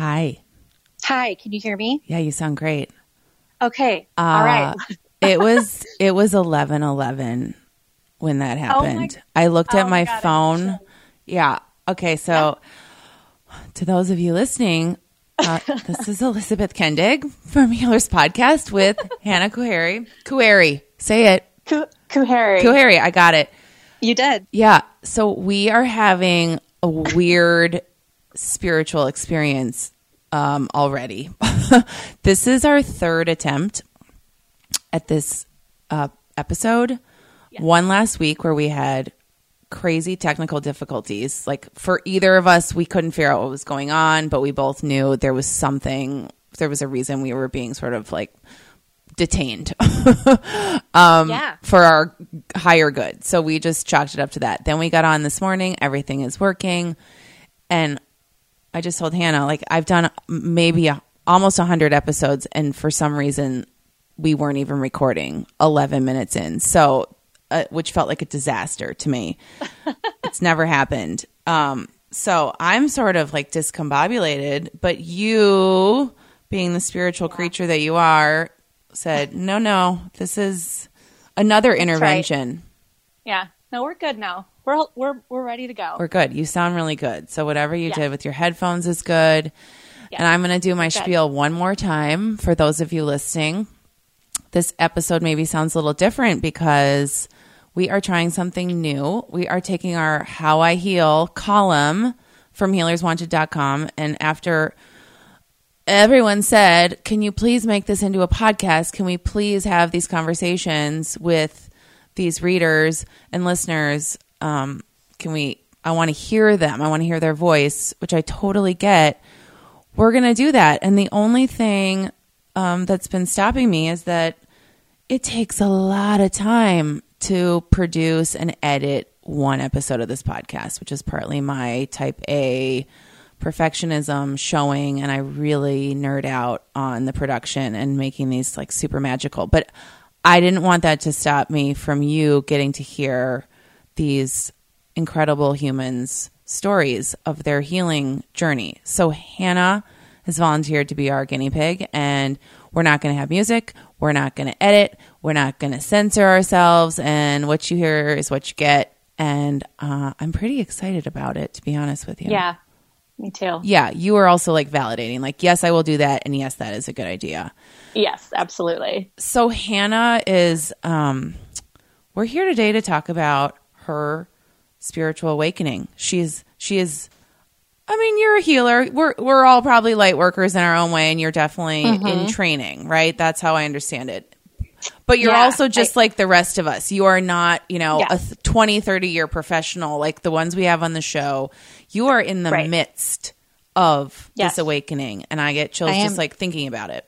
Hi. Hi, can you hear me? Yeah, you sound great. Okay. Uh, All right. it was it was eleven eleven when that happened. I looked at oh my God, phone. Yeah. Okay. So, to those of you listening, uh, this is Elizabeth Kendig from Healers Podcast with Hannah Kuhary. Kuhary, say it. Ku- Kuhary. Kuhary. I got it. You did. Yeah. So we are having a weird spiritual experience um, already. this is our third attempt at this uh, episode. One last week where we had crazy technical difficulties. Like for either of us, we couldn't figure out what was going on, but we both knew there was something, there was a reason we were being sort of like detained um, Yeah. for our higher good. So we just chalked it up to that. Then we got on this morning, everything is working. And I just told Hannah, like, I've done maybe a, almost 100 episodes, and for some reason, we weren't even recording 11 minutes in. So, uh, which felt like a disaster to me. it's never happened. Um, so I'm sort of like discombobulated, but you, being the spiritual creature that you are, said, no, no, this is another intervention. Yeah. No, we're good now. We're we're we're ready to go. We're good. You sound really good. So whatever you did with your headphones is good. And I'm going to do my Good. spiel one more time for those of you listening. This episode maybe sounds a little different because we are trying something new. We are taking our How I Heal column from healerswanted.com and after everyone said, "Can you please make this into a podcast? Can we please have these conversations with these readers and listeners? Um, can we? I want to hear them. I want to hear their voice, which I totally get. We're gonna do that, and the only thing um, that's been stopping me is that it takes a lot of time to produce and edit one episode of this podcast, which is partly my type A perfectionism showing and I really nerd out on the production and making these like super magical. But I didn't want that to stop me from you getting to hear these incredible humans' stories of their healing journey. So Hannah has volunteered to be our guinea pig and we're not going to have music, we're not going to edit, we're not going to censor ourselves and what you hear is what you get and uh, I'm pretty excited about it to be honest with you yeah. Me too. yeah, you are also like validating, like, yes, I will do that, and yes, that is a good idea. Yes, absolutely. So Hannah is, um, we're here today to talk about her spiritual awakening. She's, she is, I mean, you're a healer. We're we're all probably light workers in our own way, and you're definitely in mm-hmm. training, right? That's how I understand it. But you're Yeah, also just like the rest of us. You are not, you know, a Yes. 20, 30 year professional like the ones we have on the show. You are in the Right. midst of Yes. this awakening, and I get chills I just like thinking about it.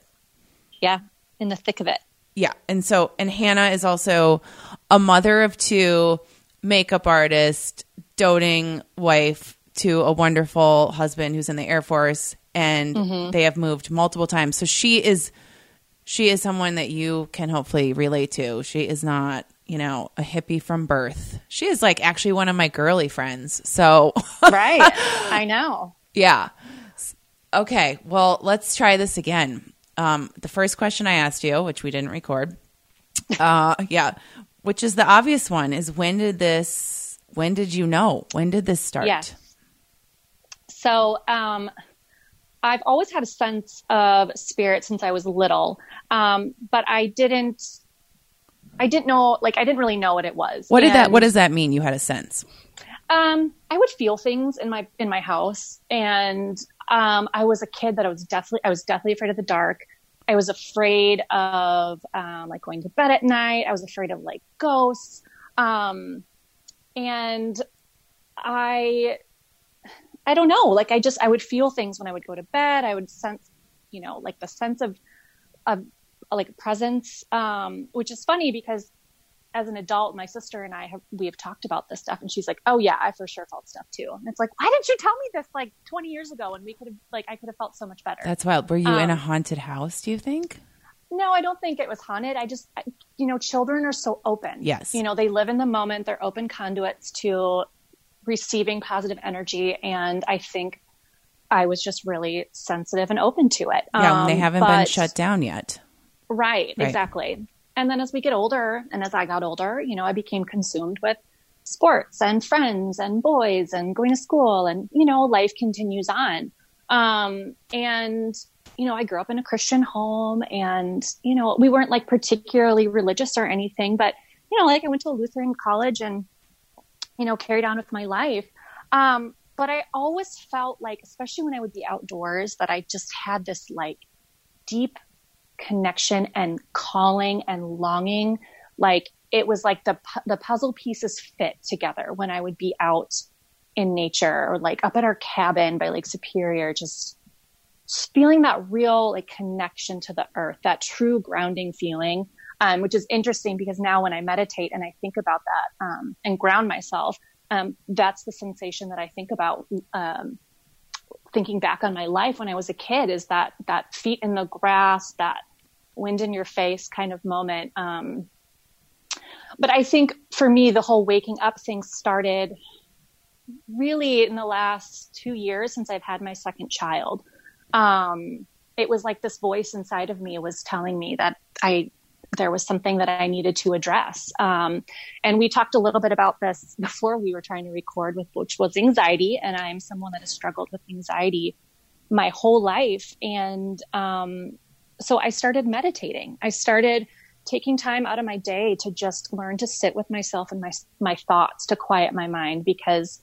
Yeah. In the thick of it. Yeah. And so, and Hannah is also a mother of two, makeup artist, doting wife to a wonderful husband who's in the Air Force, and they have moved multiple times. So she is, she is someone that you can hopefully relate to. She is not, you know, a hippie from birth. She is like actually one of my girly friends. So, Right. I know. yeah. Okay. Well, let's try this again. Um, the first question I asked you, which we didn't record, uh, yeah, which is the obvious one, is when did this? When did you know? When did this start? Yes. So, um, I've always had a sense of spirit since I was little, um, but I didn't. I didn't know, like, I didn't really know what it was. What did that? What does that mean? You had a sense. Um, I would feel things in my in my house, and um, I was a kid that I was deathly I was deathly afraid of the dark. I was afraid of um, like going to bed at night. I was afraid of like ghosts, um, and I I don't know. Like I just I would feel things when I would go to bed. I would sense, you know, like the sense of of like presence, um, which is funny because as an adult, my sister and I have we have talked about this stuff, and she's like, "Oh yeah, I for sure felt stuff too." And it's like, why didn't you tell me this like 20 years ago? And we could have like I could have felt so much better. That's wild. Were you in a Um, haunted house? Do you think? no, I don't think it was haunted. I just, I- you know, children are so open. Yes. You know, they live in the moment. They're open conduits to receiving positive energy, and I think I was just really sensitive and open to it. Yeah, um, they haven't but, been shut down yet. Right, right, exactly. And then as we get older, and as I got older, you know, I became consumed with sports and friends and boys and going to school, and you know, life continues on. Um, and you know, I grew up in a Christian home, and you know, we weren't like particularly religious or anything, but you know, like I went to a Lutheran college and you know, carried on with my life. Um, but I always felt like, especially when I would be outdoors, that I just had this like deep connection and calling and longing. Like it was like the the puzzle pieces fit together when I would be out in nature or like up at our cabin by Lake Superior, just feeling that real like connection to the earth, that true grounding feeling. Um, which is interesting because now when I meditate and I think about that um, and ground myself, um, that's the sensation that I think about. Um, thinking back on my life when I was a kid is that that feet in the grass, that wind in your face kind of moment. Um, but I think for me, the whole waking up thing started really in the last two years since I've had my second child. Um, it was like this voice inside of me was telling me that I there was something that I needed to address. Um, and we talked a little bit about this before we were trying to record with, which was anxiety. And I'm someone that has struggled with anxiety my whole life. And, um, so I started meditating. I started taking time out of my day to just learn to sit with myself and my, my thoughts to quiet my mind because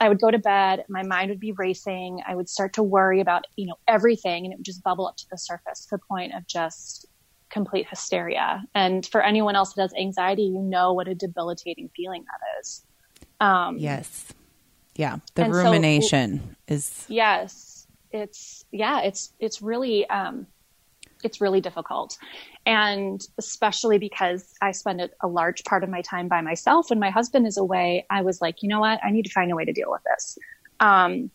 I would go to bed, my mind would be racing. I would start to worry about, you know, everything and it would just bubble up to the surface to the point of just complete hysteria. And for anyone else that has anxiety, you know what a debilitating feeling that is. Um, yes. Yeah. The rumination so, is. Yes. It's, yeah, it's, it's really, um, it's really difficult. And especially because I spend a, large part of my time by myself when my husband is away, I was like, you know what? I need to find a way to deal with this. Um,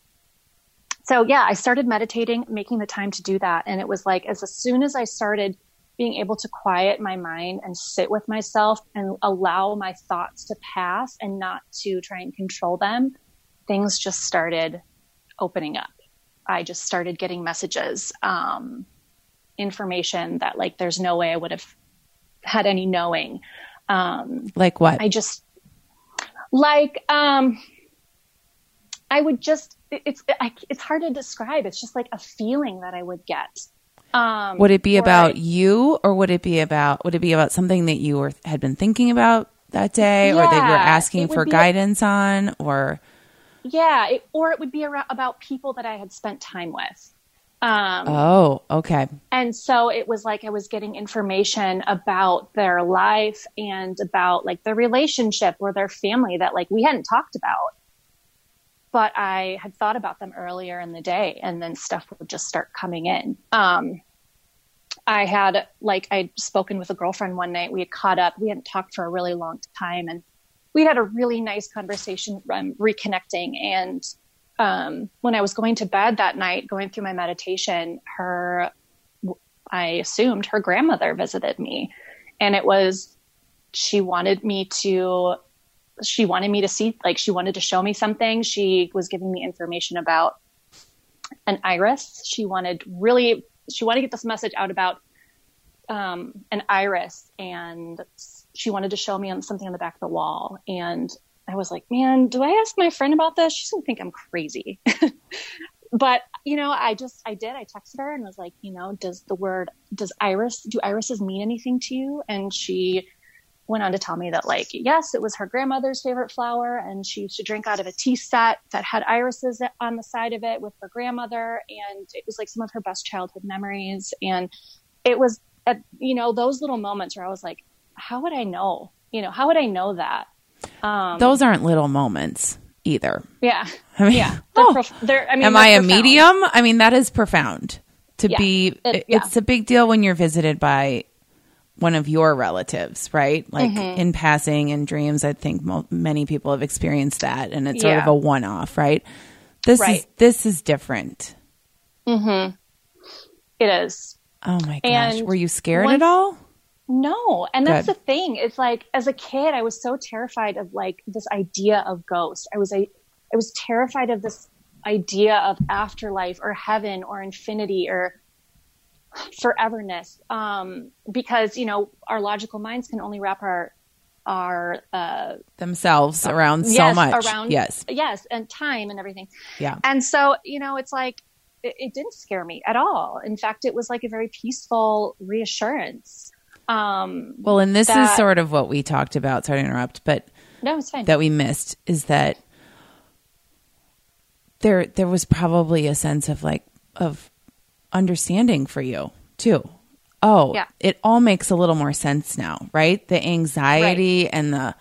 so yeah, I started meditating, making the time to do that. And it was like, as, as soon as I started being able to quiet my mind and sit with myself and allow my thoughts to pass and not to try and control them, things just started opening up. I just started getting messages, um, information that like there's no way I would have had any knowing. Um, like what? I just like um, I would just it's it's hard to describe. It's just like a feeling that I would get um, would it be about I, you, or would it be about would it be about something that you were had been thinking about that day, yeah, or that you're asking for guidance a, on, or yeah, it, or it would be around, about people that I had spent time with. Um, oh, okay. And so it was like I was getting information about their life and about like their relationship or their family that like we hadn't talked about. But I had thought about them earlier in the day and then stuff would just start coming in. Um, I had like I'd spoken with a girlfriend one night. We had caught up. We hadn't talked for a really long time, and we had a really nice conversation, um, reconnecting. And um, when I was going to bed that night, going through my meditation, her, I assumed her grandmother visited me, and it was she wanted me to. She wanted me to see, like, she wanted to show me something. She was giving me information about an iris. She wanted really she wanted to get this message out about um, an iris and she wanted to show me on something on the back of the wall and i was like man do i ask my friend about this? She's gonna think i'm crazy. But you know i just i did i texted her and was like you know does the word does iris do irises mean anything to you? And she went on to tell me that like yes it was her grandmother's favorite flower and she used to drink out of a tea set that had irises on the side of it with her grandmother and it was like some of her best childhood memories. And it was at, you know those little moments where i was like how would i know? You know how would i know that um, those aren't little moments either yeah i mean yeah they're oh, prof- they're, I mean, am i a profound. medium i mean that is profound to yeah, be it, yeah. it's a big deal when you're visited by one of your relatives, right? Like mm-hmm. in passing in dreams, I think mo- many people have experienced that, and it's sort of a one-off, right? This right. is this is different. Hmm. It is. Oh my gosh! And Were you scared at all? No, and that's Good. the thing. It's like as a kid, I was so terrified of like this idea of ghosts. I was I, I was terrified of this idea of afterlife or heaven or infinity or foreverness um, because you know our logical minds can only wrap our our uh, themselves around so yes, much. around yes. yes and time and everything Yeah. and so you know it's like it, it didn't scare me at all in fact it was like a very peaceful reassurance um Well, and this is sort of what we talked about. Sorry to interrupt, but no it's fine that we missed is that there there was probably a sense of like of understanding for you too. Oh, Yeah. it all makes a little more sense now, right? The anxiety and the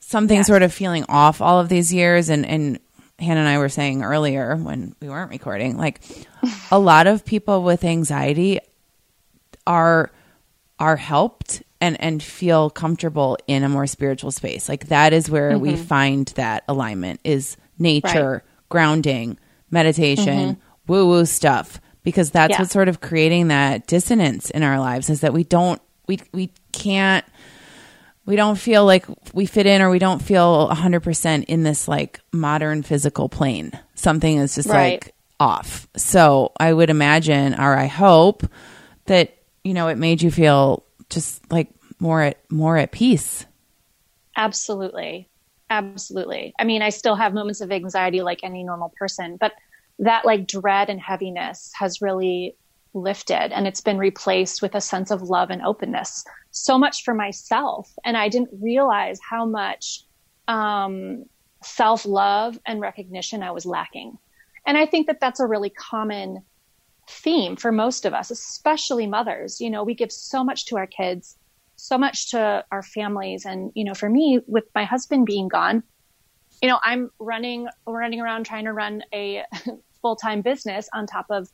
something sort of feeling off all of these years and and Hannah and I were saying earlier when we weren't recording, like a lot of people with anxiety are are helped and and feel comfortable in a more spiritual space. Like that is where we mm-hmm. find that alignment is nature, grounding, meditation, mm-hmm. woo woo stuff because that's Yeah. what's sort of creating that dissonance in our lives is that we don't we we can't we don't feel like we fit in or we don't feel 100% in this like modern physical plane. Something is just Right. like off. So I would imagine, or I hope that, you know, it made you feel just like more at, more at peace. Absolutely. Absolutely. I mean, I still have moments of anxiety like any normal person, but that like dread and heaviness has really lifted and it's been replaced with a sense of love and openness. So much for myself. And I didn't realize how much um, self love and recognition I was lacking. And I think that that's a really common theme for most of us, especially mothers. You know, we give so much to our kids, so much to our families. And, you know, for me, with my husband being gone, you know, I'm running, running around trying to run a full time business on top of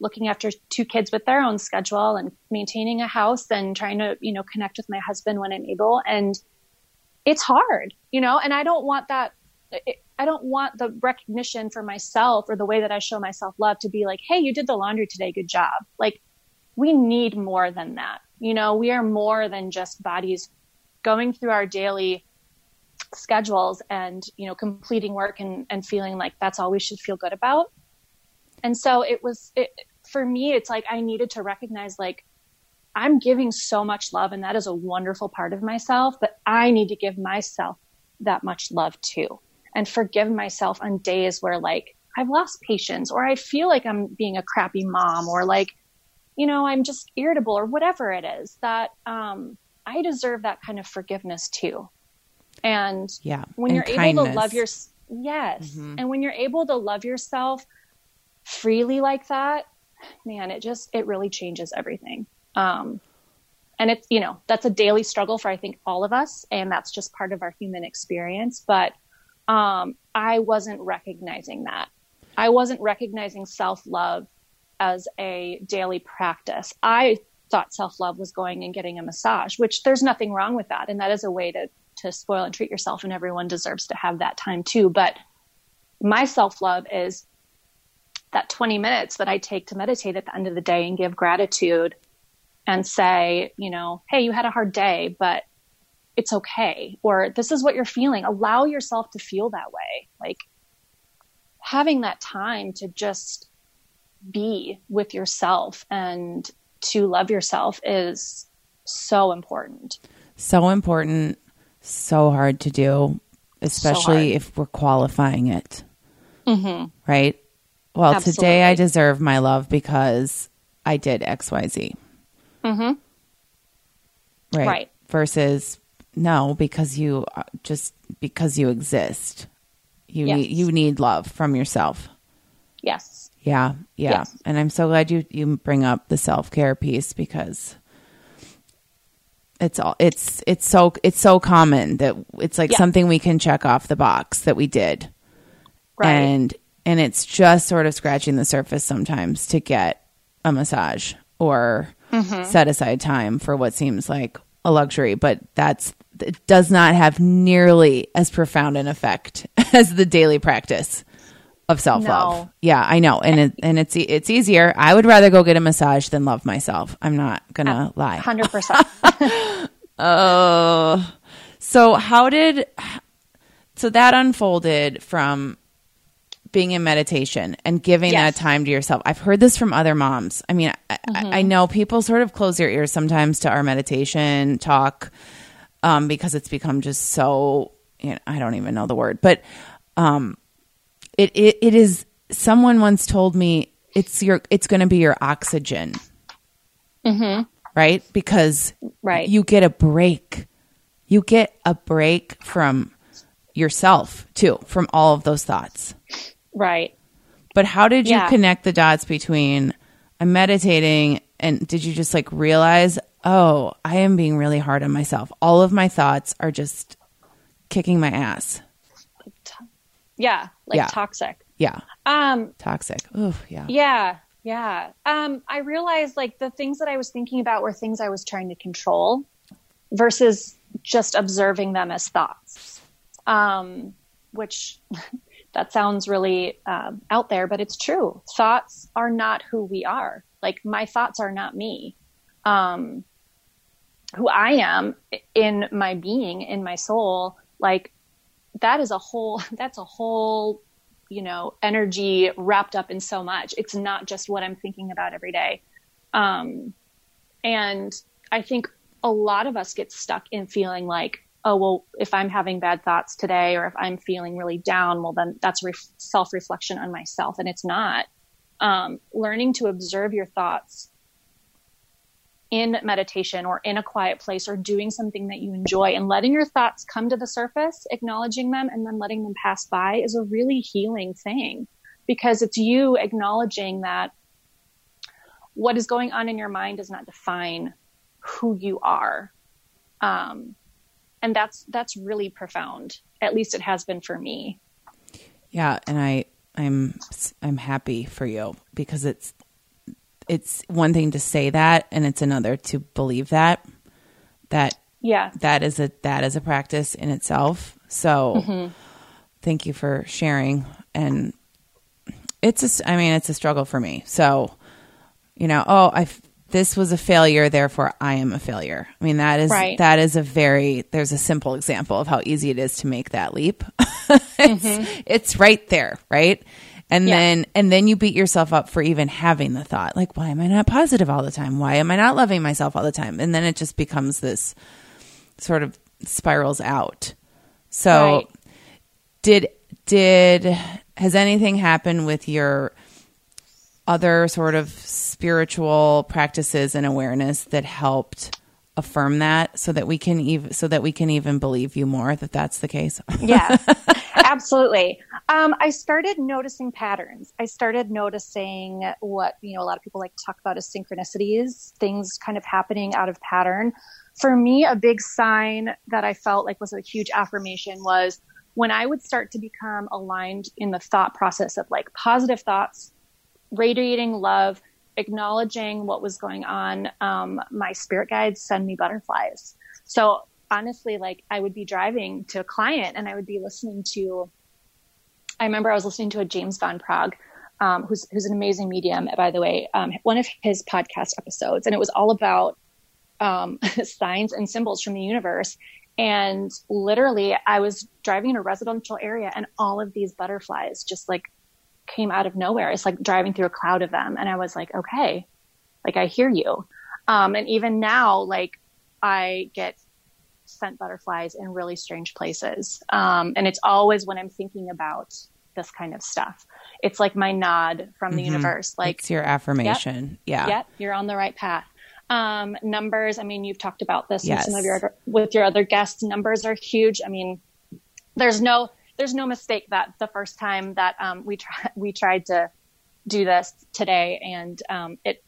looking after two kids with their own schedule and maintaining a house and trying to, you know, connect with my husband when I'm able. And it's hard, you know, and I don't want that. I don't want the recognition for myself or the way that I show myself love to be like, Hey, you did the laundry today. Good job. Like we need more than that. You know, we are more than just bodies going through our daily schedules and, you know, completing work and, and feeling like that's all we should feel good about. And so it was, it, for me, it's like I needed to recognize like, I'm giving so much love and that is a wonderful part of myself, but I need to give myself that much love too and forgive myself on days where like I've lost patience or I feel like I'm being a crappy mom or like, you know, I'm just irritable or whatever it is that, um, I deserve that kind of forgiveness too. And Yeah. when And you're able to love your, yes. And when you're able to love yourself freely like that, man, it just, it really changes everything. Um, and it's, you know, that's a daily struggle for, I think, all of us. And that's just part of our human experience. But, um, I wasn't recognizing that. I wasn't recognizing self love as a daily practice. I thought self love was going and getting a massage, which there's nothing wrong with that. And that is a way to, to spoil and treat yourself. And everyone deserves to have that time too. But my self love is that 20 minutes that I take to meditate at the end of the day and give gratitude and say, you know, hey, you had a hard day, but it's okay. Or this is what you're feeling. Allow yourself to feel that way. Like having that time to just be with yourself and to love yourself is so important. So important, so hard to do, especially hard. if we're qualifying it. Mm-hmm. Right? Well, today I deserve my love because I did XYZ. Mm-hmm. Right. Right. Versus no, because you uh, just because you exist. You Yes. need you need love from yourself. Yes. Yeah, yeah. Yes. And I'm so glad you you bring up the self care piece because it's all it's it's so it's so common that it's like Yeah. something we can check off the box that we did. Right. And and it's just sort of scratching the surface sometimes to get a massage or Mm-hmm. set aside time for what seems like a luxury, but that's it does not have nearly as profound an effect as the daily practice of self love. No. Yeah, I know, and it, and it's it's easier. I would rather go get a massage than love myself. I'm not gonna lie. 100%. Oh, so how did so that unfolded from being in meditation and giving Yes. that time to yourself. I've heard this from other moms. I mean, I, I, I know people sort of close their ears sometimes to our meditation talk um, because it's become just so, you know, I don't even know the word, but um, it, it, it is, someone once told me it's your, it's going to be your oxygen. Right? Because Right. you get a break. You get a break from yourself too, from all of those thoughts. Right. But how did you Yeah. connect the dots between I'm meditating and did you just like realize, oh, I am being really hard on myself? All of my thoughts are just kicking my ass. Yeah. Like Yeah. toxic. Yeah. Um, Toxic. Ooh, yeah. Yeah, yeah. Um, I realized like the things that I was thinking about were things I was trying to control versus just observing them as thoughts. Um, which that sounds really um, out there, but it's true. Thoughts are not who we are. Like my thoughts are not me. Um, who I am in my being, in my soul, like that is a whole, that's a whole you know, energy wrapped up in so much. It's not just what I'm thinking about every day. Um, and I think a lot of us get stuck in feeling like, oh, well, if I'm having bad thoughts today or if I'm feeling really down, well, then that's ref- self reflection on myself. And it's not. Um, learning to observe your thoughts in meditation or in a quiet place or doing something that you enjoy and letting your thoughts come to the surface, acknowledging them and then letting them pass by is a really healing thing because it's you acknowledging that what is going on in your mind does not define who you are. Um, and that's, that's really profound. At least it has been for me. Yeah, and I I'm I'm happy for you because it's it's one thing to say that and it's another to believe that that Yeah. that is a that is a practice in itself. So mm-hmm. thank you for sharing and it's a, i mean it's a struggle for me. So you know, oh, I this was a failure therefore I am a failure. I mean that is Right. that is a very there's a simple example of how easy it is to make that leap. it's, mm-hmm. it's right there, right? And Yeah. then and then you beat yourself up for even having the thought like why am I not positive all the time? Why am I not loving myself all the time? And then it just becomes this sort of spirals out. So Right. did did has anything happened with your other sort of spiritual practices and awareness that helped affirm that so that we can even so that we can even believe you more that that's the case yeah, absolutely. Um, I started noticing patterns. I started noticing what, you know, a lot of people like to talk about as synchronicities, things kind of happening out of pattern. For me, a big sign that I felt like was a huge affirmation was when I would start to become aligned in the thought process of like positive thoughts, radiating love, acknowledging what was going on. Um, my spirit guides send me butterflies. So honestly, like I would be driving to a client and I would be listening to, I remember I was listening to a James Van Praagh, um, who's, who's an amazing medium, by the way, um, one of his podcast episodes. And it was all about um, signs and symbols from the universe. And literally, I was driving in a residential area and all of these butterflies just like came out of nowhere. It's like driving through a cloud of them. And I was like, okay, like I hear you. Um, and even now, like I get sent butterflies in really strange places. Um, and it's always when I'm thinking about this kind of stuff. It's like my nod from the universe. Like, it's your affirmation yeah yep, you're on the right path. Um, numbers. I mean, you've talked about this Yes. with some of your with your other guests. Numbers are huge. I mean, there's no there's no mistake that the first time that um, we tried we tried to do this today and um, it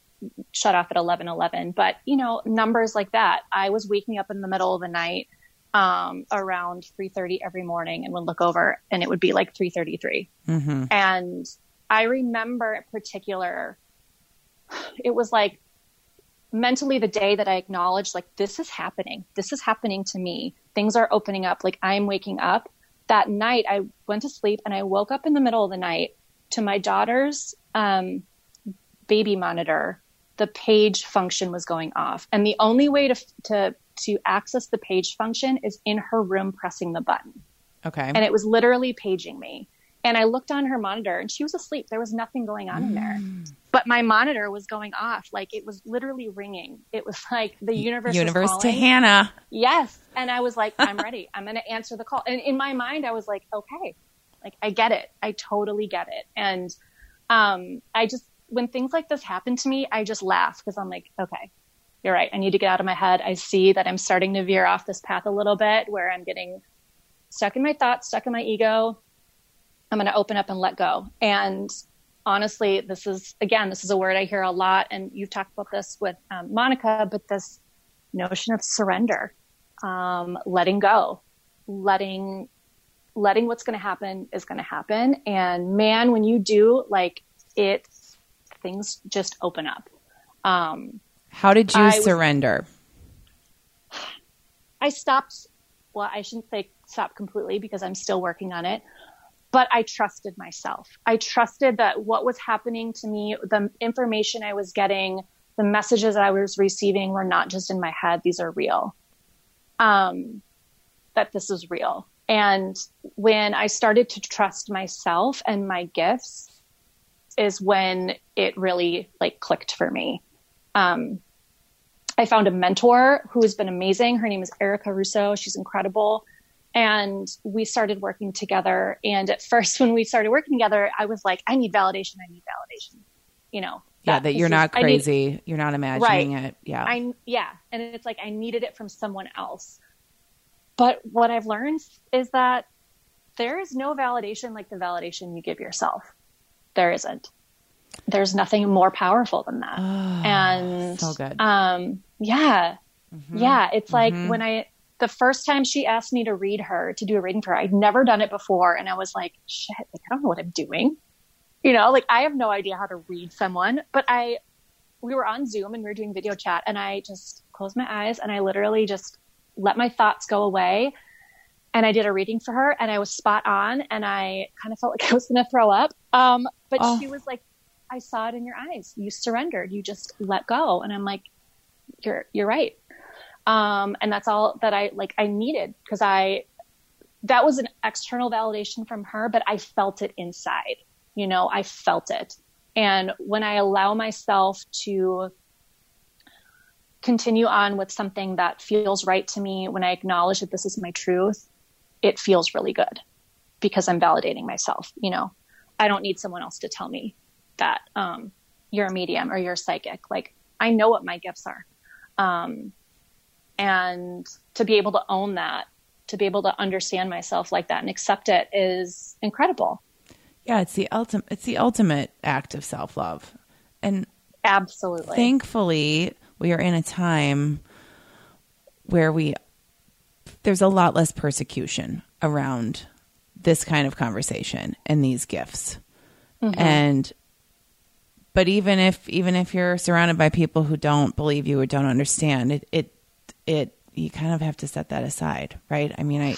shut off at 11 11 but you know numbers like that i was waking up in the middle of the night um, around 3.30 every morning and would look over and it would be like 3.33 mm-hmm. and i remember in particular it was like mentally the day that i acknowledged like this is happening. This is happening to me. Things are opening up. Like i'm waking up that night i went to sleep and i woke up in the middle of the night to my daughter's um, baby monitor. The page function was going off. And the only way to to to access the page function is in her room pressing the button. Okay. And it was literally paging me And I looked on her monitor and she was asleep. There was nothing going on in there. But my monitor was going off. Like it was literally ringing. It was like the universe. Universe to. Hannah. Yes. And I was like, I'm ready. I'm going to answer the call. And in my mind, I was like, okay, like I get it. I totally get it. And um, I just, when things like this happen to me, I just laugh because I'm like, okay, you're right. I need to get out of my head. I see that I'm starting to veer off this path a little bit where I'm getting stuck in my thoughts, stuck in my ego. I'm going to open up and let go. And honestly, this is, again, this is a word I hear a lot. And you've talked about this with um, Monica, but this notion of surrender, um, letting go, letting, letting what's going to happen is going to happen. And man, when you do, like it, things just open up. Um, How did you I was- surrender? I stopped. Well, I shouldn't say stop completely because I'm still working on it, but I trusted myself. I trusted that what was happening to me, the information I was getting, the messages that I was receiving were not just in my head. These are real. Um, that this is real. And when I started to trust myself and my gifts is when it really like clicked for me. Um, I found a mentor who has been amazing. Her name is Erica Russo. She's incredible. And we started working together. And at first, when we started working together, I was like, I need validation. I need validation. You know, Yeah, that you're is- not I need- crazy. you're not imagining it. Yeah. I yeah, and it's like I needed it from someone else. But what I've learned is that there is no validation like the validation you give yourself. There isn't. There's nothing more powerful than that. and so good. um yeah. Mm-hmm. Yeah, it's like when I the first time she asked me to read her to do a reading for her, I'd never done it before and I was like, shit, like I don't know what I'm doing. You know, like I have no idea how to read someone, but I we were on Zoom and we were doing video chat and I just closed my eyes and I literally just let my thoughts go away and I did a reading for her and I was spot on and I kind of felt like I was going to throw up. Um, but Oh. she was like, I saw it in your eyes. You surrendered. You just let go. And I'm like, you're, you're right. Um, and that's all that I like, I needed because I, that was an external validation from her, but I felt it inside, you know, I felt it. And when I allow myself to continue on with something that feels right to me, when I acknowledge that this is my truth, it feels really good because I'm validating myself. You know, I don't need someone else to tell me that um, you're a medium or you're psychic. Like I know what my gifts are. Um, and to be able to own that, to be able to understand myself like that and accept it is incredible. yeah, it's the ultimate it's the ultimate act of self-love. And Absolutely. thankfully we are in a time where we there's a lot less persecution around this kind of conversation and these gifts mm-hmm. and but even if even if you're surrounded by people who don't believe you or don't understand it it it you kind of have to set that aside right? I mean i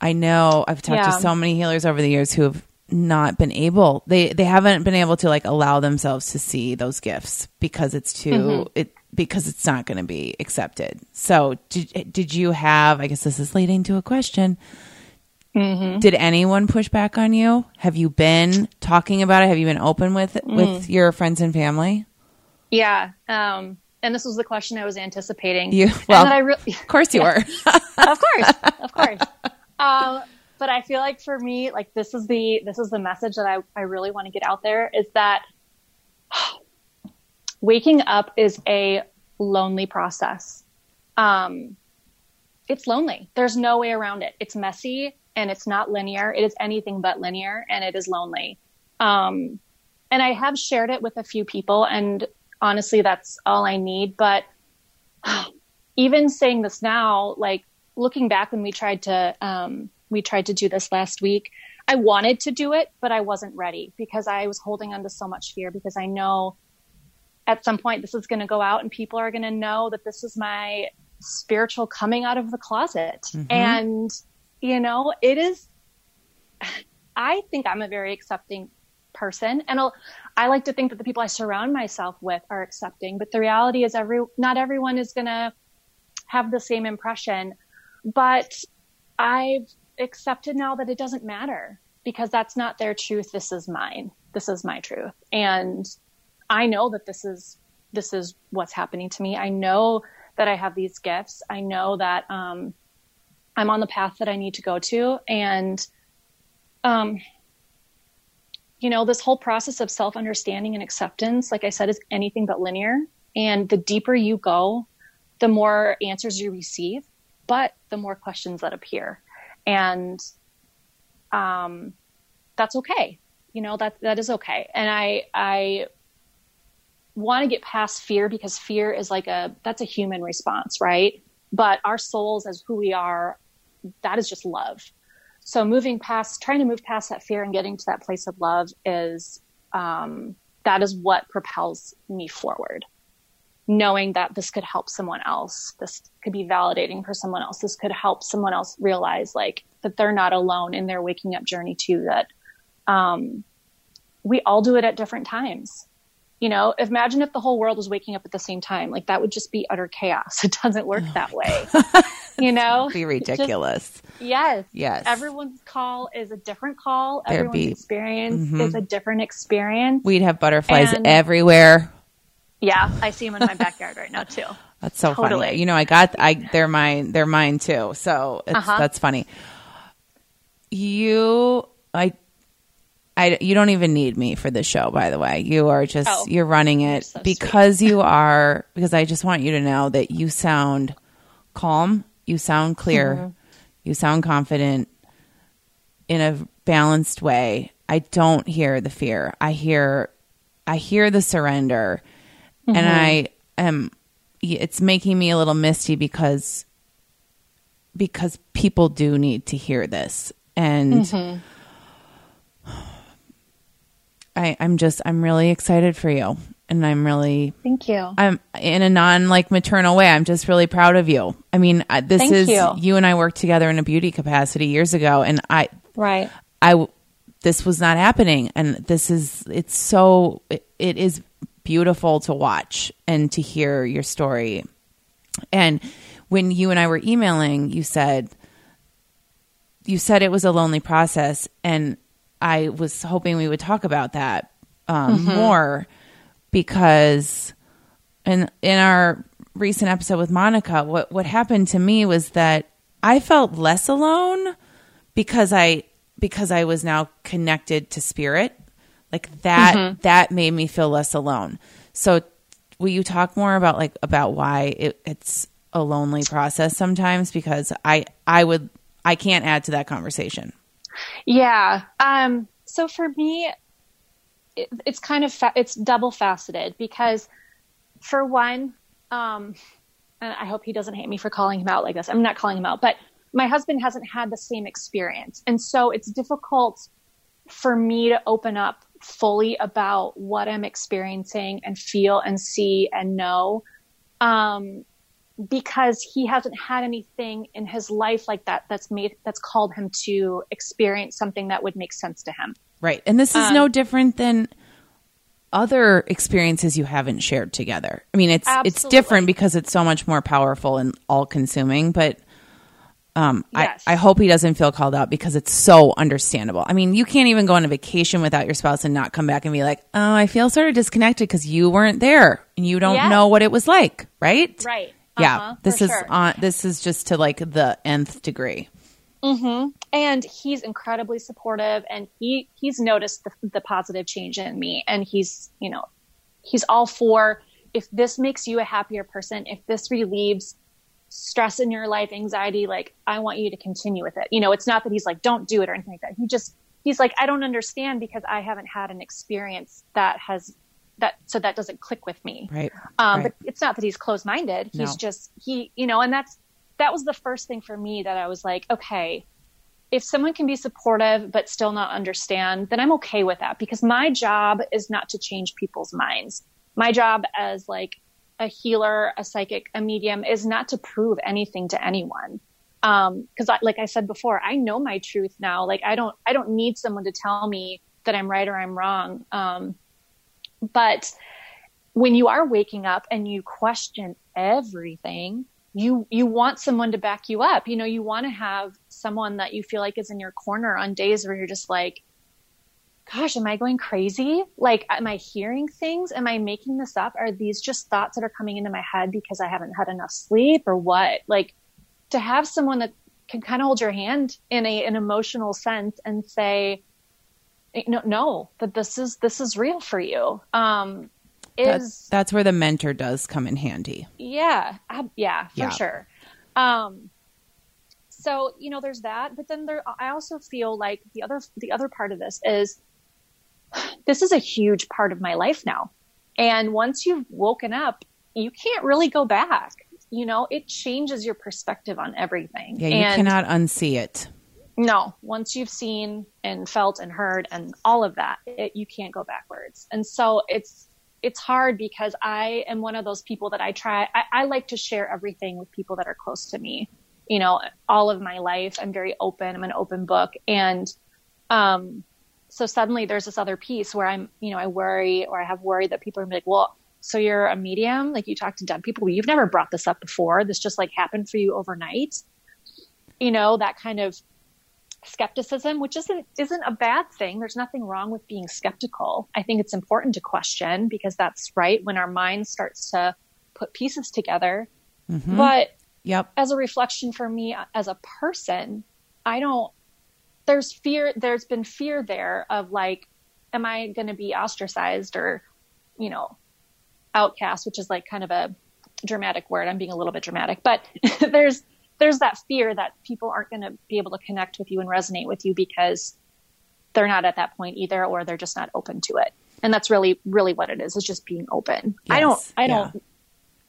i know i've talked Yeah. to so many healers over the years who have not been able they they haven't been able to like allow themselves to see those gifts because it's too mm-hmm. it because it's not going to be accepted. So did did you have i guess this is leading to a question. Mm-hmm. Did anyone push back on you? Have you been talking about it? Have you been open with with mm. your friends and family? Yeah. Um, and this was the question I was anticipating. You- well, that I re- of course you were of course, of course. Um, but I feel like for me, like this is the this is the message that I, I really want to get out there is that waking up is a lonely process. Um, it's lonely. There's no way around it. It's messy and it's not linear. It is anything but linear and it is lonely. Um, and I have shared it with a few people and honestly, that's all I need. But even saying this now, like looking back when we tried to, um, we tried to do this last week, I wanted to do it, but I wasn't ready because I was holding on to so much fear because I know at some point this is going to go out and people are going to know that this is my spiritual coming out of the closet. And, you know, it is, I think I'm a very accepting person and I'll, I like to think that the people I surround myself with are accepting, but the reality is every, not everyone is going to have the same impression, but I've accepted now that it doesn't matter. because that's not their truth. This is mine. This is my truth. And I know that this is, this is what's happening to me. I know that I have these gifts. I know that, um, I'm on the path that I need to go to. And, um, you know, this whole process of self understanding and acceptance, like I said, is anything but linear. And the deeper you go, the more answers you receive, but the more questions that appear. And um, that's okay. You know, that that is okay. And I I want to get past fear because fear is like a that's a human response, right? But our souls as who we are, that is just love so moving past trying to move past that fear and getting to that place of love is um, that is what propels me forward. Knowing that this could help someone else this could be validating for someone else this could help someone else realize like that they're not alone in their waking up journey too that um, we all do it at different times. You know imagine if the whole world was waking up at the same time like that would just be utter chaos. It doesn't work oh, that way you know? be ridiculous just, yes. Yes. Everyone's call is a different call. There'd everyone's be, experience mm-hmm. is a different experience. We'd have butterflies and, everywhere. Yeah i see them in my backyard right now too. That's so totally. funny you know i got i they're mine they're mine too. So uh-huh. that's funny. You i I, you don't even need me for the show, by the way. You are just, oh, you're running it so because you are, because I just want you to know that you sound calm, you sound clear, mm-hmm. you sound confident in a balanced way. I don't hear the fear. I hear, I hear the surrender. Mm-hmm. And I am, it's making me a little misty because, because people do need to hear this. And, mm-hmm I, I'm just I'm really excited for you. And I'm really thank you. I'm in a non like maternal way. I'm just really proud of you. I mean, this thank is you. you and I worked together in a beauty capacity years ago, and I right I this was not happening, and this is it's so it, it is beautiful to watch and to hear your story. And when you and I were emailing, you said you said it was a lonely process, and I was hoping we would talk about that um, mm-hmm. more because in in our recent episode with Monica, what what happened to me was that I felt less alone because I because I was now connected to spirit. Like that mm-hmm. that made me feel less alone. So will you talk more about like about why it, it's a lonely process sometimes because I I would I can't add to that conversation. Yeah. Um, so for me, it, it's kind of fa- it's double faceted because, for one, um, and I hope he doesn't hate me for calling him out like this. I'm not calling him out, but my husband hasn't had the same experience, and so it's difficult for me to open up fully about what I'm experiencing and feel and see and know. Um, because he hasn't had anything in his life like that that's made that's called him to experience something that would make sense to him. Right. And this is um, no different than other experiences you haven't shared together. I mean, it's absolutely. it's different because it's so much more powerful and all consuming, but um, yes. I, I hope he doesn't feel called out because it's so understandable. I mean, you can't even go on a vacation without your spouse and not come back and be like, oh, I feel sort of disconnected because you weren't there and you don't yes. know what it was like, right? Right. Yeah, uh-huh, this is sure. on. This is just to like the nth degree. Mm-hmm. And he's incredibly supportive, and he he's noticed the, the positive change in me, and he's you know he's all for if this makes you a happier person, if this relieves stress in your life, anxiety, like I want you to continue with it. You know, it's not that he's like don't do it or anything like that. He just he's like I don't understand because I haven't had an experience that has that so that doesn't click with me. Right. Um, right. But it's not that he's closed minded. He's no. just he, you know, and that's that was the first thing for me that I was like, okay, if someone can be supportive but still not understand, then I'm okay with that because my job is not to change people's minds. My job as like a healer, a psychic, a medium is not to prove anything to anyone. Um, cause I, like I said before, I know my truth now. Like I don't, I don't need someone to tell me that I'm right or I'm wrong. Um, but when you are waking up and you question everything, you you want someone to back you up. You know, you want to have someone that you feel like is in your corner on days where you're just like, gosh, am I going crazy? Like, am I hearing things? Am I making this up? Are these just thoughts that are coming into my head because I haven't had enough sleep or what? Like, to have someone that can kind of hold your hand in a an emotional sense and say, no, no, that this is this is real for you. Um, is that's, that's where the mentor does come in handy. Yeah, uh, yeah, for yeah. sure. Um, so you know, there's that, but then there, I also feel like the other the other part of this is this is a huge part of my life now, and once you've woken up, you can't really go back. You know, it changes your perspective on everything. Yeah, you and cannot unsee it. No, once you've seen and felt and heard and all of that, it, you can't go backwards. And so it's it's hard because I am one of those people that I try. I, I like to share everything with people that are close to me. You know, all of my life, I'm very open. I'm an open book, and um, so suddenly there's this other piece where I'm, you know, I worry or I have worry that people are like, well, so you're a medium, like you talk to dead people. You've never brought this up before. This just like happened for you overnight. You know, that kind of skepticism, which isn't isn't a bad thing. There's nothing wrong with being skeptical. I think it's important to question because that's right when our mind starts to put pieces together. Mm-hmm. But yep. as a reflection for me as a person, I don't there's fear there's been fear there of like am I going to be ostracized or you know outcast, which is like kind of a dramatic word. I'm being a little bit dramatic, but there's there's that fear that people aren't going to be able to connect with you and resonate with you because they're not at that point either or they're just not open to it. And that's really really what it is. Is just being open. Yes, i don't i don't yeah.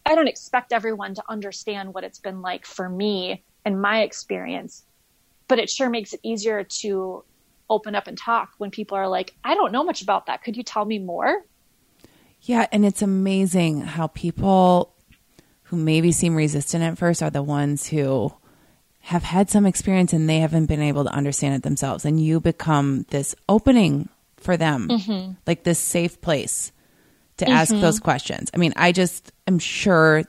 i don't expect everyone to understand what it's been like for me and my experience but it sure makes it easier to open up and talk when people are like i don't know much about that. Could you tell me more? Yeah and it's amazing how people who maybe seem resistant at first are the ones who have had some experience and they haven't been able to understand it themselves. And you become this opening for them, mm-hmm. like this safe place to mm-hmm. ask those questions. I mean, I just am sure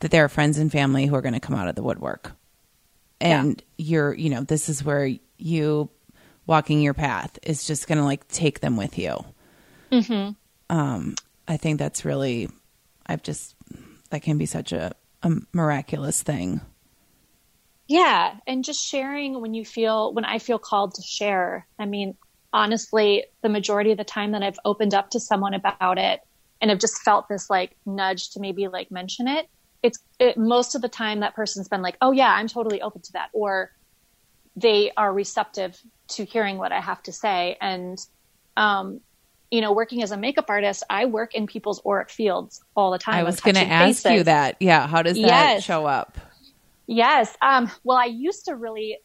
that there are friends and family who are going to come out of the woodwork. And yeah. you're, you know, this is where you walking your path is just going to like take them with you. Mm-hmm. Um, I think that's really, I've just that can be such a, a miraculous thing. Yeah. And just sharing when you feel, when I feel called to share. I mean, honestly, the majority of the time that I've opened up to someone about it and have just felt this like nudge to maybe like mention it, it's it, most of the time that person's been like, oh, yeah, I'm totally open to that. Or they are receptive to hearing what I have to say. And um, you know, working as a makeup artist, I work in people's auric fields all the time. I was going to ask you that. Yeah. How does that yes. show up? Yes. Um, well, I used to really,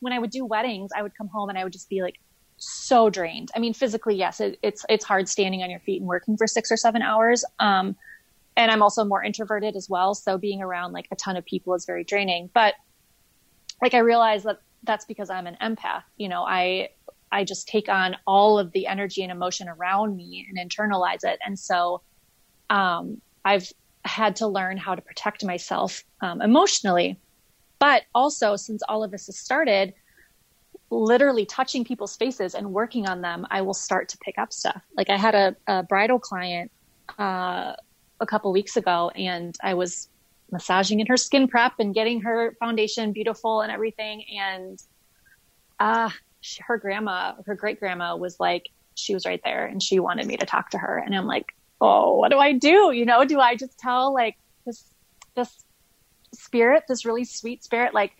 when I would do weddings, I would come home and I would just be like so drained. I mean, physically, yes, it, it's, it's hard standing on your feet and working for six or seven hours. Um, and I'm also more introverted as well. So being around like a ton of people is very draining, but like I realized that that's because I'm an empath. You know, I, I just take on all of the energy and emotion around me and internalize it. And so um, I've had to learn how to protect myself um, emotionally. But also, since all of this has started, literally touching people's faces and working on them, I will start to pick up stuff. Like I had a, a bridal client uh, a couple weeks ago, and I was massaging in her skin prep and getting her foundation beautiful and everything. And uh, she, her grandma, her great grandma was like, she was right there and she wanted me to talk to her. And I'm like, oh, what do I do? You know, do I just tell like this, this spirit, this really sweet spirit, like,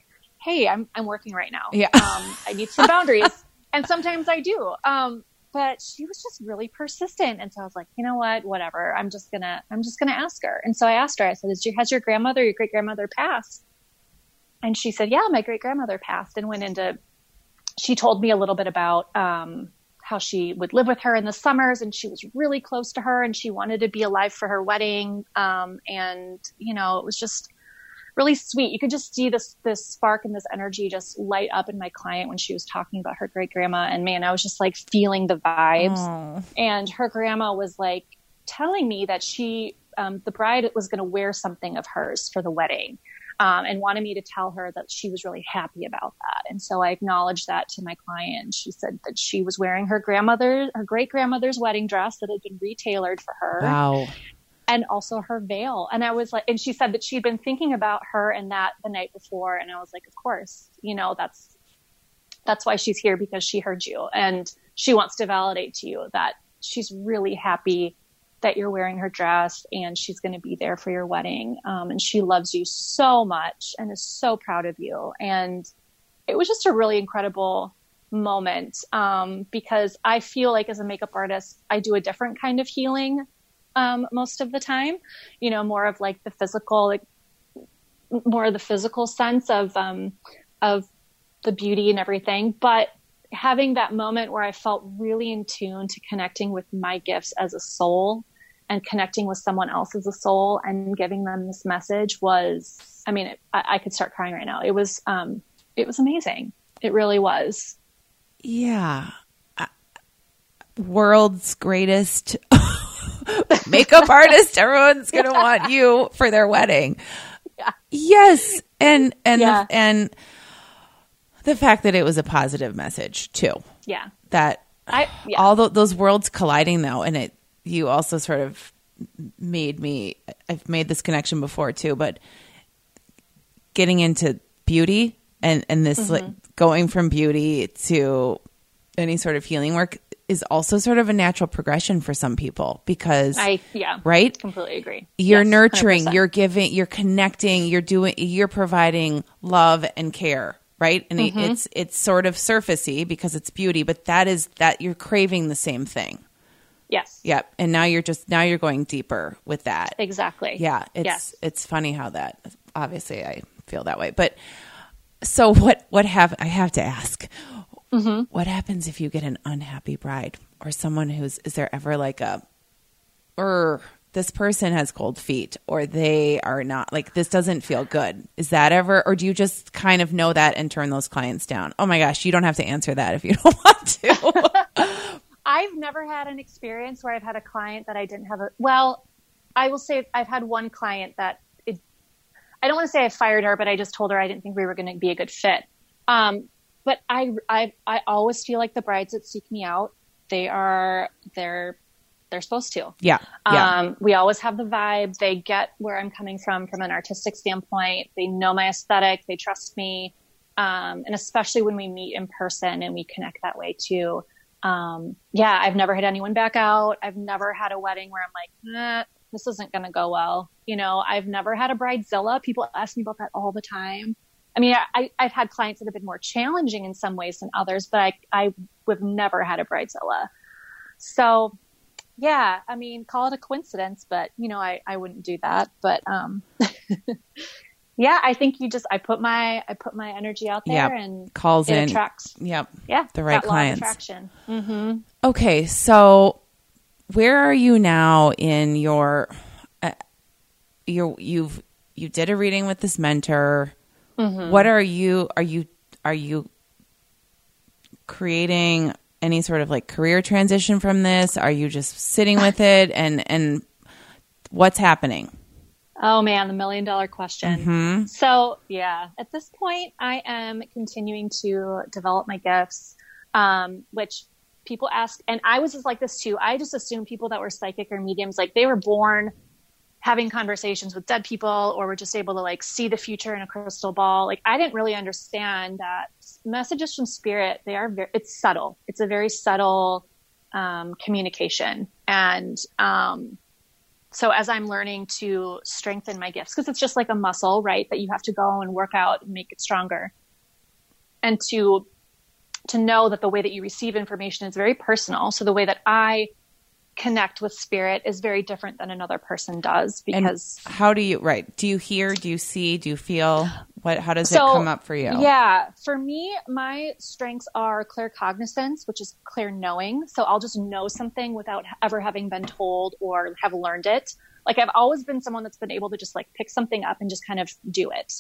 hey, I'm, I'm working right now. Yeah. Um, I need some boundaries. and sometimes I do. Um, but she was just really persistent. And so I was like, you know what, whatever. I'm just gonna, I'm just gonna ask her. And so I asked her, I said, has your grandmother, your great grandmother passed? And she said, yeah, my great grandmother passed and went into she told me a little bit about um, how she would live with her in the summers and she was really close to her and she wanted to be alive for her wedding. Um, and, you know, it was just really sweet. You could just see this, this spark and this energy just light up in my client when she was talking about her great grandma. And man, I was just like feeling the vibes. Aww. And her grandma was like telling me that she, um, the bride was going to wear something of hers for the wedding. Um, and wanted me to tell her that she was really happy about that. And so I acknowledged that to my client. She said that she was wearing her grandmother, her great grandmother's wedding dress that had been retailored for her. Wow. And also her veil. And I was like, and she said that she'd been thinking about her and that the night before. And I was like, of course, you know, that's, that's why she's here because she heard you and she wants to validate to you that she's really happy that you're wearing her dress and she's going to be there for your wedding. Um, and she loves you so much and is so proud of you. And it was just a really incredible moment um, because I feel like as a makeup artist, I do a different kind of healing um, most of the time. You know, more of like the physical, like more of the physical sense of um, of the beauty and everything. But having that moment where I felt really in tune to connecting with my gifts as a soul and connecting with someone else as a soul and giving them this message was, I mean, it, I, I, could start crying right now. It was, um, it was amazing. It really was. Yeah. Uh, world's greatest makeup artist. Everyone's going to want you for their wedding. Yeah. Yes. And, and, yeah. the, and the fact that it was a positive message too. Yeah. That I, yeah. all the, those worlds colliding though, and it, you also sort of made me I've made this connection before too, but getting into beauty and and this mm-hmm. like going from beauty to any sort of healing work is also sort of a natural progression for some people because I yeah right completely agree you're yes, nurturing 100%. you're giving you're connecting you're doing you're providing love and care right and mm-hmm. it's it's sort of surfacey because it's beauty but that is that you're craving the same thing Yes. Yep. And now you're just now you're going deeper with that. Exactly. Yeah. It's yes. it's funny how that obviously I feel that way. But so what what have I have to ask. Mm-hmm. What happens if you get an unhappy bride or someone who's is there ever like a or this person has cold feet or they are not like this doesn't feel good. Is that ever or do you just kind of know that and turn those clients down? Oh my gosh, you don't have to answer that if you don't want to. I've never had an experience where I've had a client that I didn't have a, well, I will say I've had one client that it, I don't want to say I fired her, but I just told her I didn't think we were going to be a good fit. Um, but I, I, I always feel like the brides that seek me out, they are, they're, they're supposed to. Yeah. yeah. Um, we always have the vibe. They get where I'm coming from, from an artistic standpoint. They know my aesthetic. They trust me. Um, and especially when we meet in person and we connect that way too um, yeah, I've never had anyone back out. I've never had a wedding where I'm like, eh, this isn't going to go well. You know, I've never had a bridezilla. People ask me about that all the time. I mean, I I, have had clients that have been more challenging in some ways than others, but I, I have never had a bridezilla. So, yeah, I mean, call it a coincidence, but you know, I, I wouldn't do that. But um, yeah, I think you just I put my I put my energy out there yep. and calls it in attracts. Yep. Yeah. The right clients. attraction. Mm-hmm. Okay, so where are you now in your uh, your you've you did a reading with this mentor. Mm-hmm. What are you are you are you creating any sort of like career transition from this? Are you just sitting with it and and what's happening? Oh man, the million dollar question. Mm-hmm. So yeah, at this point, I am continuing to develop my gifts, um, which people ask, and I was just like this too. I just assumed people that were psychic or mediums, like they were born having conversations with dead people or were just able to like see the future in a crystal ball. Like I didn't really understand that messages from spirit, they are very, it's subtle. It's a very subtle, um, communication. And, um, so as I'm learning to strengthen my gifts, because it's just like a muscle, right? That you have to go and work out and make it stronger. And to to know that the way that you receive information is very personal. So the way that I connect with spirit is very different than another person does because and how do you right do you hear do you see do you feel? What how does so, it come up for you? yeah for me my strengths are claircognizance which is clear knowing. So i'll just know something without ever having been told or have learned it. Like i've always been someone that's been able to just like pick something up and just kind of do it.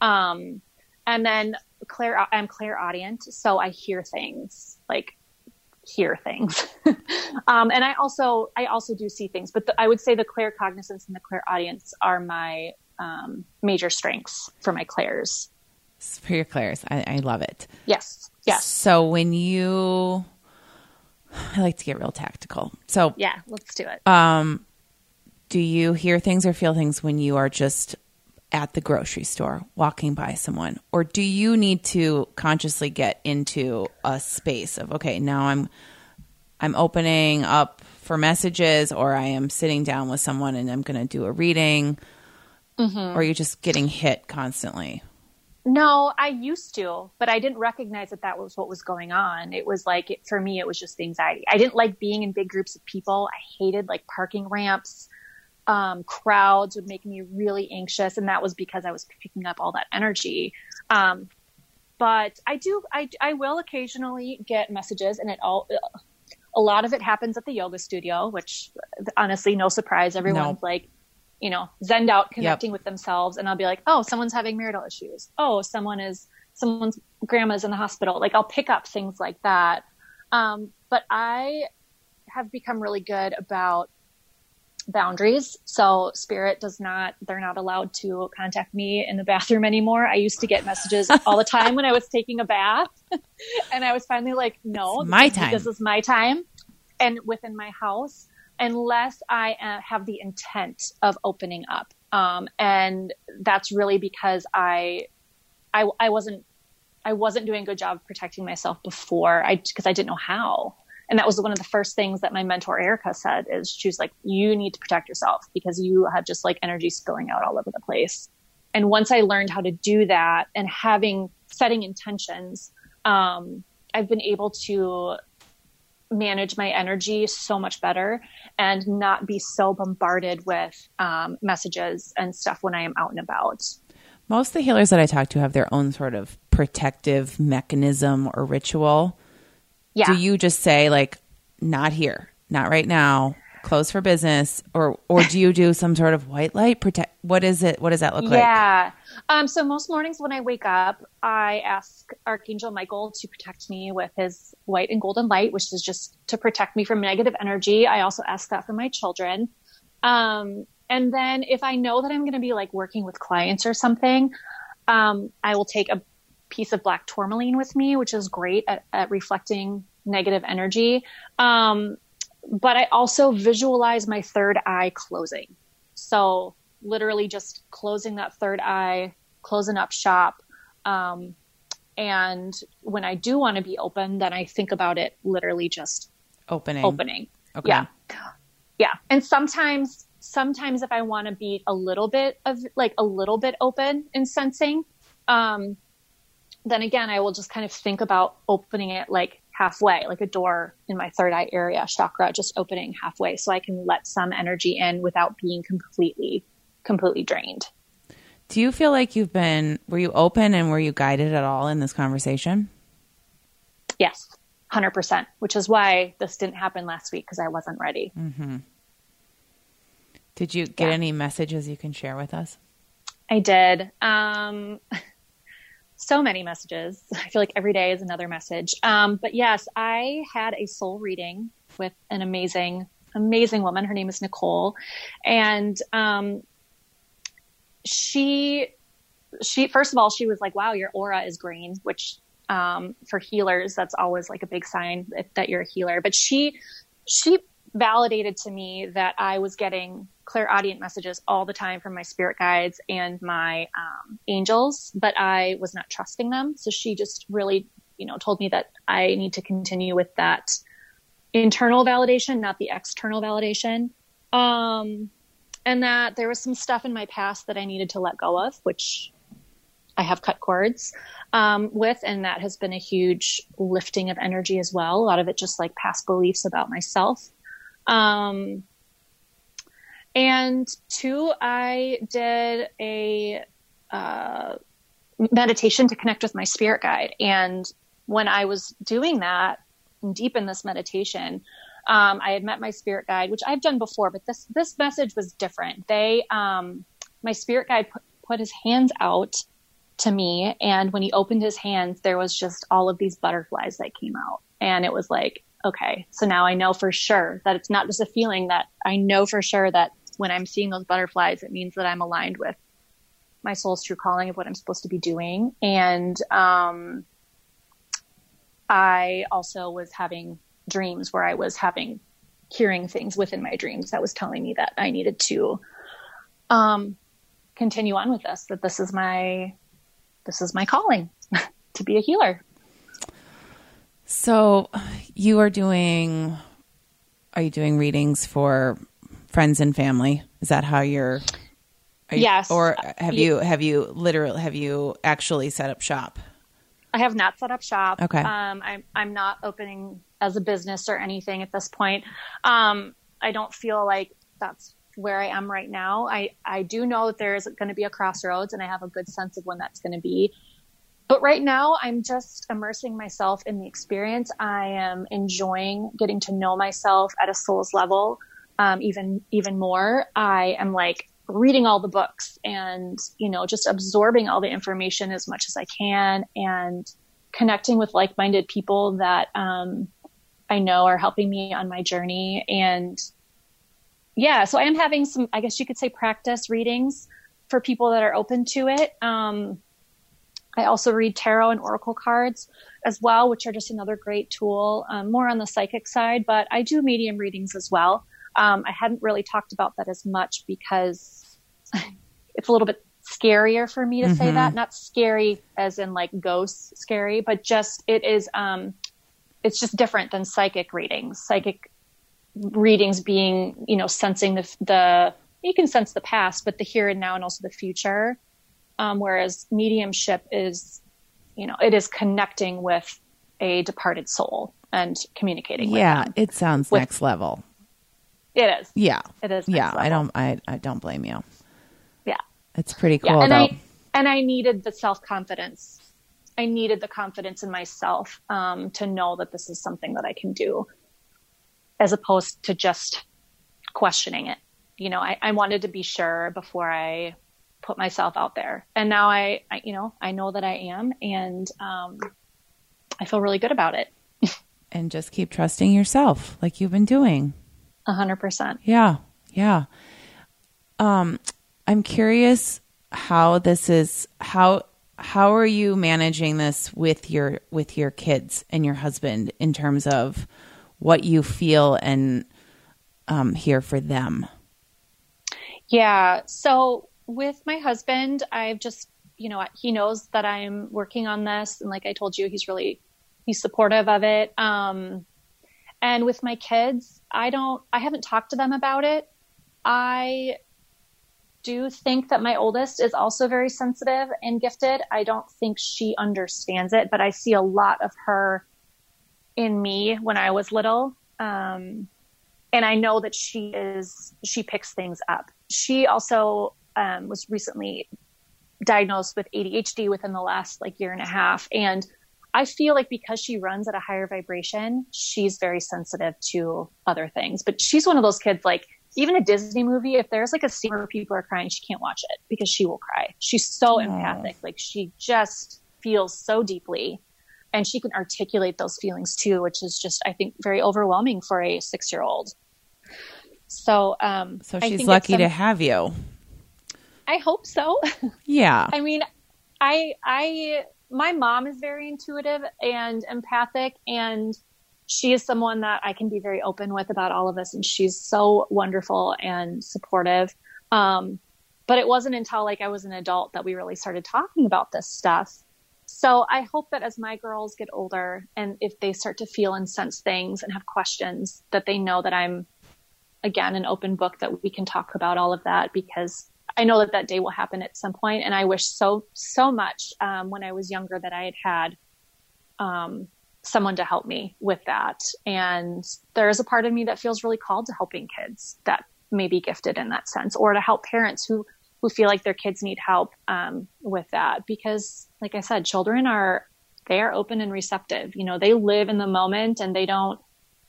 Um and then clair i'm clairaudient so i hear things. Like hear things. um, and I also, I also do see things, but the, I would say the claircognizance and the clairaudience are my, um, major strengths for my clairs. For your clairs, I, I love it. Yes. Yes. So when you, I like to get real tactical. So Yeah, let's do it. um, do you hear things or feel things when you are just at the grocery store walking by someone or do you need to consciously get into a space of okay now i'm i'm opening up for messages or i am sitting down with someone and i'm going to do a reading mm-hmm. or you're you just getting hit constantly No, I used to, but I didn't recognize that that was what was going on. It was like, it, for me, it was just anxiety. I didn't like being in big groups of people. I hated like parking ramps. Um, crowds would make me really anxious. And that was because I was picking up all that energy. Um, but I do, I, I will occasionally get messages and it all, a lot of it happens at the yoga studio, which honestly, no surprise. Everyone's No. like, you know, zened out connecting with themselves. And I'll be like, oh, someone's having marital issues. Oh, someone is, someone's grandma's in the hospital. Like I'll pick up things like that. Um, but I have become really good about boundaries. So spirit does not, they're not allowed to contact me in the bathroom anymore. I used to get messages all the time when I was taking a bath and I was finally like, no, my this is- time. This is my time and within my house unless I uh, have the intent of opening up. Um, and that's really because I, I, I wasn't, I wasn't doing a good job protecting myself before I, cause I didn't know how. And that was one of the first things that my mentor Erica said is she was like, you need to protect yourself because you have just like energy spilling out all over the place. And once I learned how to do that and having setting intentions, um, I've been able to manage my energy so much better and not be so bombarded with um, messages and stuff when I am out and about. most of the healers that i talk to have their own sort of protective mechanism or ritual Yeah. do you just say like not here not right now close for business or or do you do some sort of white light protect what is it what does that look like Yeah. Um, so most mornings when I wake up, I ask Archangel Michael to protect me with his white and golden light, which is just to protect me from negative energy. I also ask that for my children. Um, and then if I know that I'm going to be like working with clients or something, um, I will take a piece of black tourmaline with me, which is great at, at reflecting negative energy. Um, but I also visualize my third eye closing. So literally just closing that third eye, closing up shop. Um, and when I do want to be open, then I think about it literally just opening opening. okay Yeah. Yeah. And sometimes, sometimes if I want to be a little bit of like a little bit open in sensing, um, then again, I will just kind of think about opening it like halfway, like a door in my third eye area chakra, just opening halfway so I can let some energy in without being completely, completely drained. do you feel like you've been were you open and were you guided at all in this conversation Yes. 100%, which is why this didn't happen last week because I wasn't ready. Mm-hmm. did you get Yeah. any messages you can share with us I did. Um, so many messages. I feel like every day is another message. Um, but yes, I had a soul reading with an amazing, amazing woman. Her name is Nicole. And, um, she, she, first of all, she was like, wow, your aura is green, which, um, for healers, that's always like a big sign that, that you're a healer. But she, she validated to me that I was getting clairaudience messages all the time from my spirit guides and my um, angels, but I was not trusting them. So she just really, you know, told me that I need to continue with that internal validation, not the external validation. Um, and that there was some stuff in my past that I needed to let go of, which I have cut cords um, with, and that has been a huge lifting of energy as well. A lot of it just like past beliefs about myself. Um, and two, I did a uh, meditation to connect with my spirit guide. And when I was doing that, deep in this meditation, um, I had met my spirit guide, which I've done before, but this this message was different. They, um, my spirit guide put, put his hands out to me, and when he opened his hands, there was just all of these butterflies that came out, and it was like, okay, so now I know for sure that it's not just a feeling. That I know for sure that when I'm seeing those butterflies, it means that I'm aligned with my soul's true calling of what I'm supposed to be doing. And um, I also was having dreams where I was having hearing things within my dreams that was telling me that I needed to um, continue on with this. That this is my this is my calling to be a healer. So, you are doing are you doing readings for friends and family? Is that how you're? You, yes. Or have you have you literally have you actually set up shop? I have not set up shop. Okay. Um, I'm I'm not opening as a business or anything at this point. Um, I don't feel like that's where I am right now. I I do know that there is going to be a crossroads, and I have a good sense of when that's going to be. But right now, I'm just immersing myself in the experience. I am enjoying getting to know myself at a soul's level, um, even even more. I am like reading all the books and you know just absorbing all the information as much as I can and connecting with like-minded people that um, I know are helping me on my journey. And yeah, so I am having some, I guess you could say, practice readings for people that are open to it. Um, I also read tarot and oracle cards as well, which are just another great tool, um, more on the psychic side, but I do medium readings as well. Um, I hadn't really talked about that as much because it's a little bit scarier for me to mm-hmm. say that. Not scary as in like ghosts scary, but just it is, um, it's just different than psychic readings. Psychic readings being, you know, sensing the, the, you can sense the past, but the here and now and also the future. Um, whereas mediumship is, you know, it is connecting with a departed soul and communicating. Yeah, it sounds with, next level. It is. Yeah, it is. yeah, level. I don't. I I don't blame you. Yeah, it's pretty cool. Yeah, and though. I and I needed the self confidence. I needed the confidence in myself um, to know that this is something that I can do, as opposed to just questioning it. You know, I, I wanted to be sure before I put myself out there. And now I, I you know, I know that I am and um, I feel really good about it. and just keep trusting yourself like you've been doing. A hundred percent. Yeah. Yeah. Um, I'm curious how this is, how, how are you managing this with your, with your kids and your husband in terms of what you feel and, um, here for them? Yeah. So with my husband, I've just, you know, he knows that I'm working on this. And like I told you, he's really, he's supportive of it. Um, and with my kids, I don't, I haven't talked to them about it. I do think that my oldest is also very sensitive and gifted. I don't think she understands it, but I see a lot of her in me when I was little. Um, and I know that she is, she picks things up. She also um, was recently diagnosed with ADHD within the last like year and a half. And I feel like because she runs at a higher vibration, she's very sensitive to other things. But she's one of those kids, like even a Disney movie, if there's like a scene where people are crying, she can't watch it because she will cry. She's so Aww. empathic. Like she just feels so deeply and she can articulate those feelings too, which is just, I think, very overwhelming for a six year old. So, um, so she's lucky to have you. I hope so. Yeah. I mean, I I my mom is very intuitive and empathic and she is someone that I can be very open with about all of this and she's so wonderful and supportive. Um, but it wasn't until like I was an adult that we really started talking about this stuff. So I hope that as my girls get older and if they start to feel and sense things and have questions that they know that I'm again an open book that we can talk about all of that because I know that that day will happen at some point, and I wish so so much um, when I was younger that I had had um, someone to help me with that. And there is a part of me that feels really called to helping kids that may be gifted in that sense, or to help parents who who feel like their kids need help um, with that. Because, like I said, children are they are open and receptive. You know, they live in the moment and they don't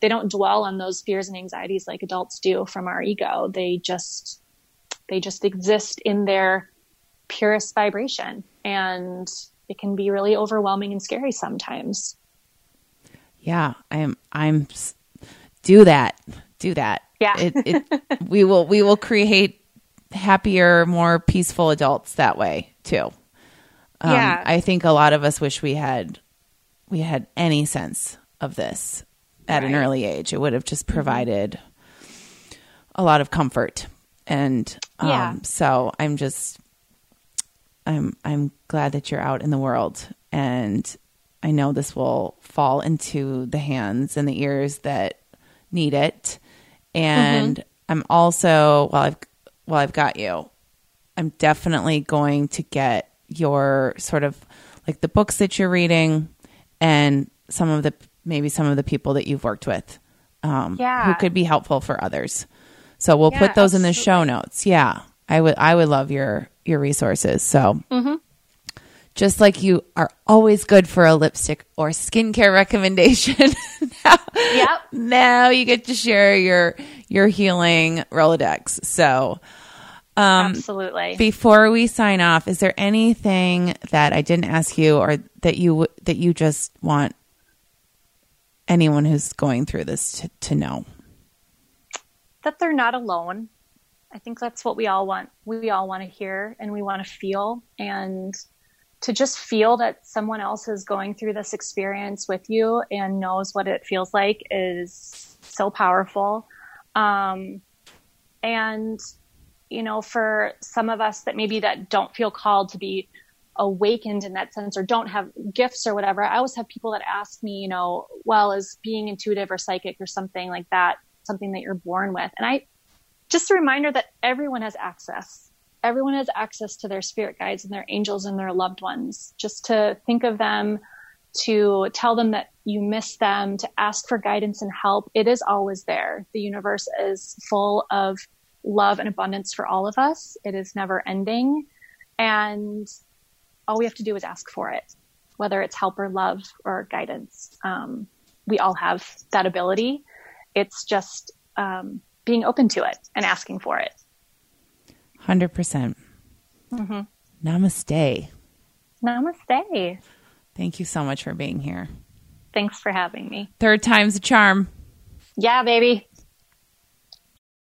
they don't dwell on those fears and anxieties like adults do from our ego. They just they just exist in their purest vibration. And it can be really overwhelming and scary sometimes. Yeah, I'm, I'm, do that, do that. Yeah. it, it, we will, we will create happier, more peaceful adults that way too. Um, Yeah. I think a lot of us wish we had we had any sense of this at an early age. It would have just provided a lot of comfort. And um, Yeah. so I'm just I'm I'm glad that you're out in the world and I know this will fall into the hands and the ears that need it. And I'm also while I've while I've got you, I'm definitely going to get your sort of like the books that you're reading and some of the maybe some of the people that you've worked with um, Yeah. who could be helpful for others. So we'll Yeah, put those in the show notes. Yeah, I would I would love your your resources. So Mm-hmm. just like you are always good for a lipstick or skincare recommendation, now, Yep. now you get to share your your healing Rolodex. So Absolutely. before we sign off, is there anything that I didn't ask you or that you that you just want anyone who's going through this to, to know? That they're not alone. I think that's what we all want. We all want to hear and we want to feel and to just feel that someone else is going through this experience with you and knows what it feels like is so powerful. Um, and you know, for some of us that maybe that don't feel called to be awakened in that sense or don't have gifts or whatever, I always have people that ask me, you know, well, is being intuitive or psychic or something like that something that you're born with? And I just a reminder that everyone has access. Everyone has access to their spirit guides and their angels and their loved ones. Just to think of them, to tell them that you miss them, to ask for guidance and help. It is always there. The universe is full of love and abundance for all of us. It is never ending. And all we have to do is ask for it, whether it's help or love or guidance. Um, we all have that ability. It's just um, being open to it and asking for it. 100%. percent Namaste. Namaste. Thank you so much for being here. Thanks for having me. Third time's a charm. Yeah, baby.